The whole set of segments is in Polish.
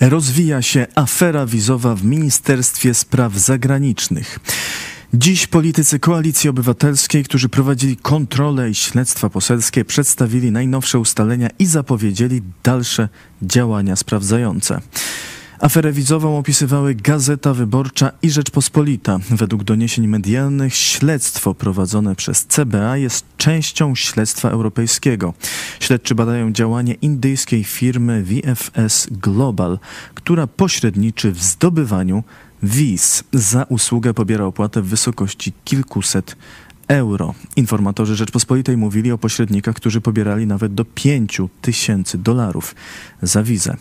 Rozwija się afera wizowa w Ministerstwie Spraw Zagranicznych. Dziś politycy Koalicji Obywatelskiej, którzy prowadzili kontrolę i śledztwa poselskie, przedstawili najnowsze ustalenia i zapowiedzieli dalsze działania sprawdzające. Aferę wizową opisywały Gazeta Wyborcza i Rzeczpospolita. Według doniesień medialnych śledztwo prowadzone przez CBA jest częścią śledztwa europejskiego. Śledczy badają działanie indyjskiej firmy VFS Global, która pośredniczy w zdobywaniu wiz. Za usługę pobiera opłatę w wysokości kilkuset euro. Informatorzy Rzeczpospolitej mówili o pośrednikach, którzy pobierali nawet do 5 tysięcy dolarów za wizę.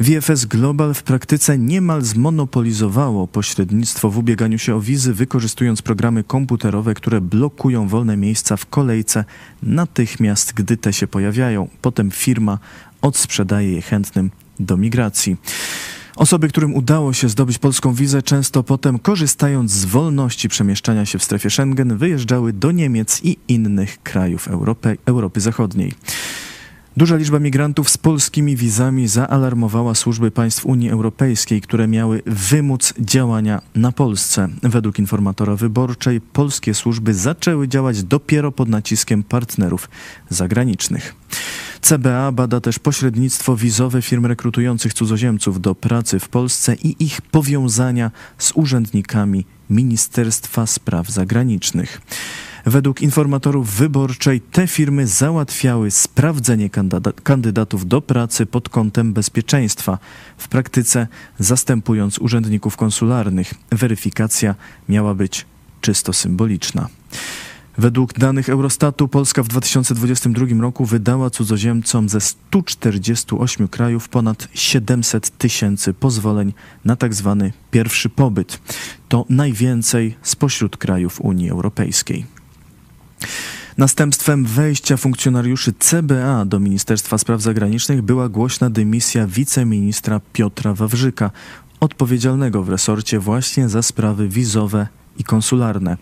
VFS Global w praktyce niemal zmonopolizowało pośrednictwo w ubieganiu się o wizy, wykorzystując programy komputerowe, które blokują wolne miejsca w kolejce natychmiast, gdy te się pojawiają. Potem firma odsprzedaje je chętnym do migracji. Osoby, którym udało się zdobyć polską wizę, często potem, korzystając z wolności przemieszczania się w strefie Schengen, wyjeżdżały do Niemiec i innych krajów Europy, Europy Zachodniej. Duża liczba migrantów z polskimi wizami zaalarmowała służby państw Unii Europejskiej, które miały wymóc działania na Polsce. Według informatora wyborczej polskie służby zaczęły działać dopiero pod naciskiem partnerów zagranicznych. CBA bada też pośrednictwo wizowe firm rekrutujących cudzoziemców do pracy w Polsce i ich powiązania z urzędnikami Ministerstwa Spraw Zagranicznych. Według informatorów wyborczej te firmy załatwiały sprawdzenie kandydatów do pracy pod kątem bezpieczeństwa, w praktyce zastępując urzędników konsularnych. Weryfikacja miała być czysto symboliczna. Według danych Eurostatu Polska w 2022 roku wydała cudzoziemcom ze 148 krajów ponad 700 tysięcy pozwoleń na tzw. Tak pierwszy pobyt. To najwięcej spośród krajów Unii Europejskiej. Następstwem wejścia funkcjonariuszy CBA do Ministerstwa Spraw Zagranicznych była głośna dymisja wiceministra Piotra Wawrzyka, odpowiedzialnego w resorcie właśnie za sprawy wizowe i konsularne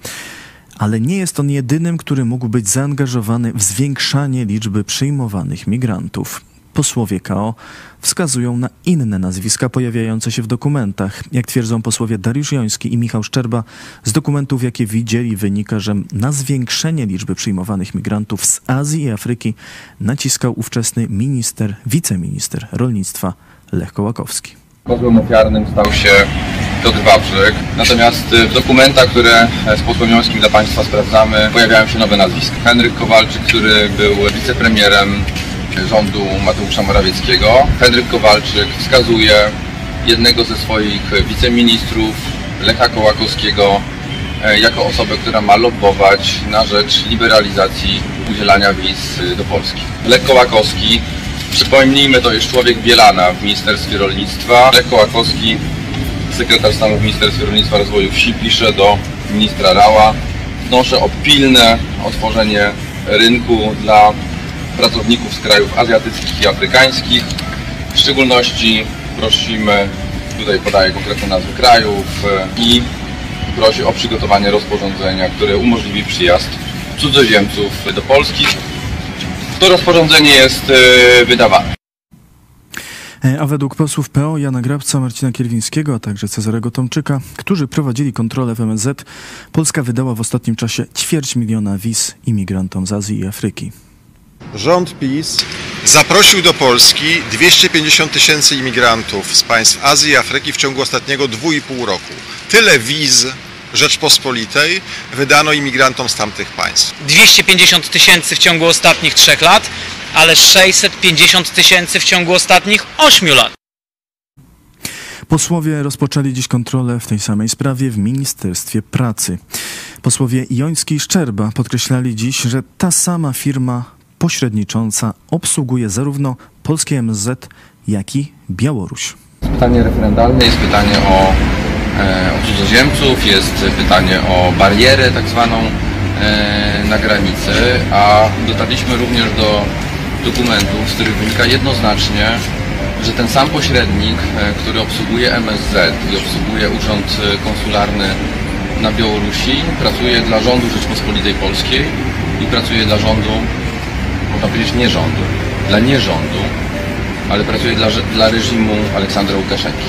ale nie jest on jedynym, który mógł być zaangażowany w zwiększanie liczby przyjmowanych migrantów. Posłowie KO wskazują na inne nazwiska pojawiające się w dokumentach. Jak twierdzą posłowie Dariusz Joński i Michał Szczerba, z dokumentów, jakie widzieli, wynika, że na zwiększenie liczby przyjmowanych migrantów z Azji i Afryki naciskał ówczesny minister, wiceminister rolnictwa Lech Kołakowski. Kozłem ofiarnym stał się Piotr Wawrzyk. Natomiast y, w dokumentach, które z posłem dla Państwa sprawdzamy, pojawiają się nowe nazwiska. Henryk Kowalczyk, który był wicepremierem rządu Mateusza Morawieckiego. Henryk Kowalczyk wskazuje jednego ze swoich wiceministrów, Lecha Kołakowskiego, e, jako osobę, która ma lobbować na rzecz liberalizacji udzielania wiz do Polski. Lech Kołakowski Przypomnijmy, to jest człowiek Bielana w Ministerstwie Rolnictwa. Lech Kołakowski, sekretarz stanu w Ministerstwie Rolnictwa i Rozwoju Wsi, pisze do ministra Rała. Wnoszę o pilne otworzenie rynku dla pracowników z krajów azjatyckich i afrykańskich. W szczególności prosimy, tutaj podaję konkretne nazwy krajów i prosi o przygotowanie rozporządzenia, które umożliwi przyjazd cudzoziemców do Polski to rozporządzenie jest e, wydawane. E, a według posłów PO Jana Grabca, Marcina Kierwińskiego, a także Cezarego Tomczyka, którzy prowadzili kontrolę w MSZ, Polska wydała w ostatnim czasie ćwierć miliona wiz imigrantom z Azji i Afryki. Rząd PiS zaprosił do Polski 250 tysięcy imigrantów z państw Azji i Afryki w ciągu ostatniego 2,5 roku. Tyle wiz Rzeczpospolitej wydano imigrantom z tamtych państw. 250 tysięcy w ciągu ostatnich trzech lat, ale 650 tysięcy w ciągu ostatnich 8 lat. Posłowie rozpoczęli dziś kontrolę w tej samej sprawie w Ministerstwie Pracy. Posłowie Joński i Szczerba podkreślali dziś, że ta sama firma pośrednicząca obsługuje zarówno polskie MSZ, jak i Białoruś. Pytanie referendalne jest pytanie o E, o cudzoziemców, jest pytanie o barierę tak zwaną e, na granicy, a dotarliśmy również do dokumentów, z których wynika jednoznacznie, że ten sam pośrednik, e, który obsługuje MSZ i obsługuje Urząd Konsularny na Białorusi, pracuje dla rządu Rzeczpospolitej Polskiej i pracuje dla rządu, można powiedzieć nie rządu, dla nierządu ale pracuje dla, dla reżimu Aleksandra Łukaszenki.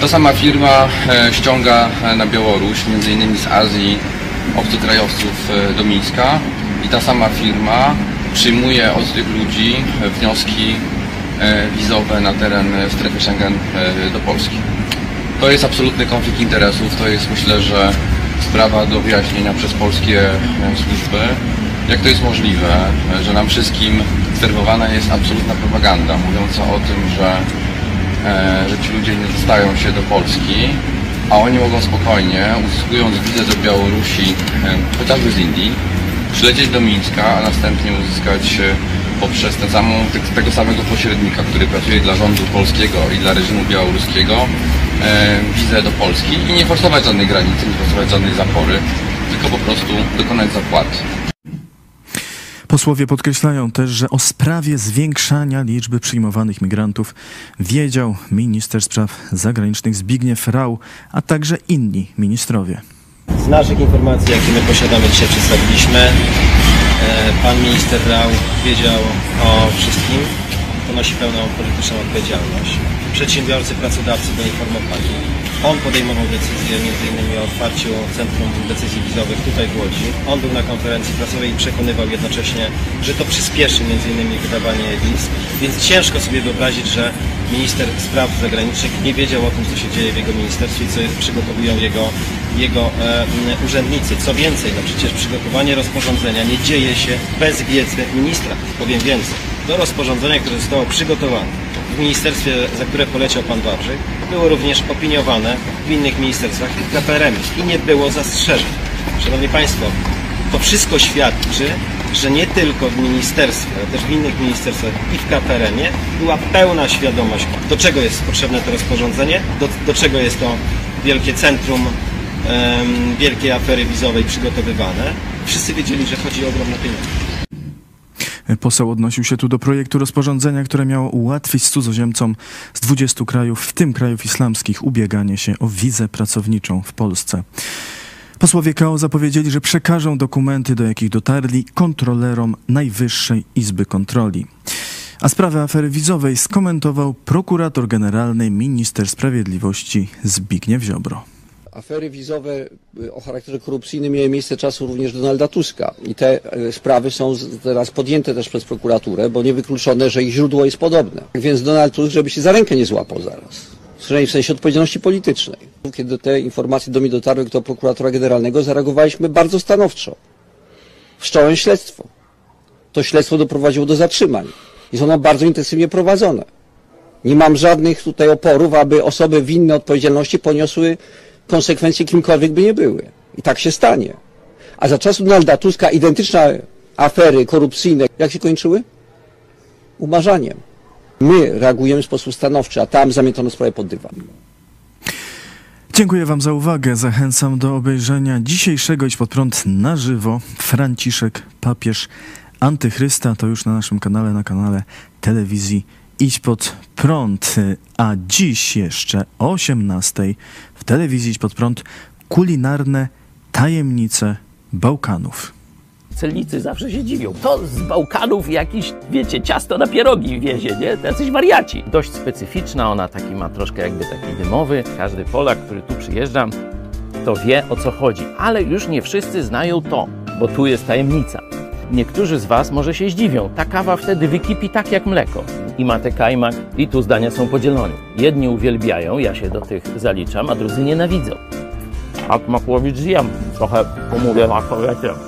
Ta sama firma e, ściąga e, na Białoruś, między innymi z Azji, obcokrajowców e, do Mińska i ta sama firma przyjmuje od tych ludzi wnioski wizowe na teren strefy Schengen do Polski. To jest absolutny konflikt interesów, to jest myślę, że sprawa do wyjaśnienia przez polskie służby. Jak to jest możliwe, że nam wszystkim serwowana jest absolutna propaganda mówiąca o tym, że E, że ci ludzie nie dostają się do Polski, a oni mogą spokojnie, uzyskując wizę do Białorusi, e, chociażby z Indii, przylecieć do Mińska, a następnie uzyskać poprzez ten samą, tego samego pośrednika, który pracuje dla rządu polskiego i dla reżimu białoruskiego, e, wizę do Polski i nie forsować żadnej granicy, nie forsować żadnej zapory, tylko po prostu dokonać zapłaty. Posłowie podkreślają też, że o sprawie zwiększania liczby przyjmowanych migrantów wiedział minister spraw zagranicznych Zbigniew Rau, a także inni ministrowie. Z naszych informacji, jakie my posiadamy, dzisiaj przedstawiliśmy, e, pan minister Rau wiedział o wszystkim, ponosi pełną polityczną odpowiedzialność. Przedsiębiorcy, pracodawcy go informowali. On podejmował decyzję m.in. o otwarciu Centrum Decyzji Wizowych tutaj w Łodzi. On był na konferencji prasowej i przekonywał jednocześnie, że to przyspieszy m.in. wydawanie wiz. Więc ciężko sobie wyobrazić, że minister spraw zagranicznych nie wiedział o tym, co się dzieje w jego ministerstwie i co przygotowują jego, jego e, urzędnicy. Co więcej, no przecież przygotowanie rozporządzenia nie dzieje się bez wiedzy ministra. Powiem więcej. Do rozporządzenia, które zostało przygotowane w ministerstwie, za które poleciał pan Wawrzyk, było również opiniowane w innych ministerstwach KPRM i nie było zastrzeżeń. Szanowni Państwo, to wszystko świadczy, że nie tylko w ministerstwie, ale też w innych ministerstwach i w KPRM-ie była pełna świadomość, do czego jest potrzebne to rozporządzenie, do, do czego jest to wielkie centrum um, wielkiej afery wizowej przygotowywane. Wszyscy wiedzieli, że chodzi o ogromne pieniądze. Poseł odnosił się tu do projektu rozporządzenia, które miało ułatwić cudzoziemcom z 20 krajów, w tym krajów islamskich, ubieganie się o wizę pracowniczą w Polsce. Posłowie KO zapowiedzieli, że przekażą dokumenty, do jakich dotarli, kontrolerom Najwyższej Izby Kontroli. A sprawę afery wizowej skomentował prokurator generalny minister sprawiedliwości Zbigniew Ziobro afery wizowe y, o charakterze korupcyjnym miały miejsce czasu również Donalda Tuska i te y, sprawy są teraz podjęte też przez prokuraturę, bo niewykluczone, że ich źródło jest podobne. Więc Donald Tusk, żeby się za rękę nie złapał zaraz. W sensie odpowiedzialności politycznej. Kiedy te informacje do mnie dotarły do prokuratora generalnego, zareagowaliśmy bardzo stanowczo. Wszcząłem śledztwo. To śledztwo doprowadziło do zatrzymań. Jest ono bardzo intensywnie prowadzone. Nie mam żadnych tutaj oporów, aby osoby winne odpowiedzialności poniosły konsekwencje kimkolwiek by nie były. I tak się stanie. A za czasów Donalda Tuska identyczne afery korupcyjne, jak się kończyły? Umarzaniem. My reagujemy w sposób stanowczy, a tam zamiętono sprawę pod dywan. Dziękuję Wam za uwagę. Zachęcam do obejrzenia dzisiejszego Idź Pod Prąd na żywo. Franciszek, papież antychrysta, to już na naszym kanale, na kanale telewizji Idź Pod Prąd. A dziś jeszcze o 18 w telewizji Idź Pod Prąd kulinarne tajemnice Bałkanów. Celnicy zawsze się dziwią. To z Bałkanów jakiś, wiecie, ciasto na pierogi wiezie, nie? Jacyś wariaci. Dość specyficzna, ona taki ma troszkę jakby taki dymowy. Każdy Polak, który tu przyjeżdża, to wie o co chodzi. Ale już nie wszyscy znają to, bo tu jest tajemnica. Niektórzy z Was może się zdziwią. Ta kawa wtedy wykipi tak jak mleko. I ma te kajmak, i tu zdania są podzielone. Jedni uwielbiają, ja się do tych zaliczam, a drudzy nienawidzą. A Makłowicz zjem. Trochę pomówię na wiecie.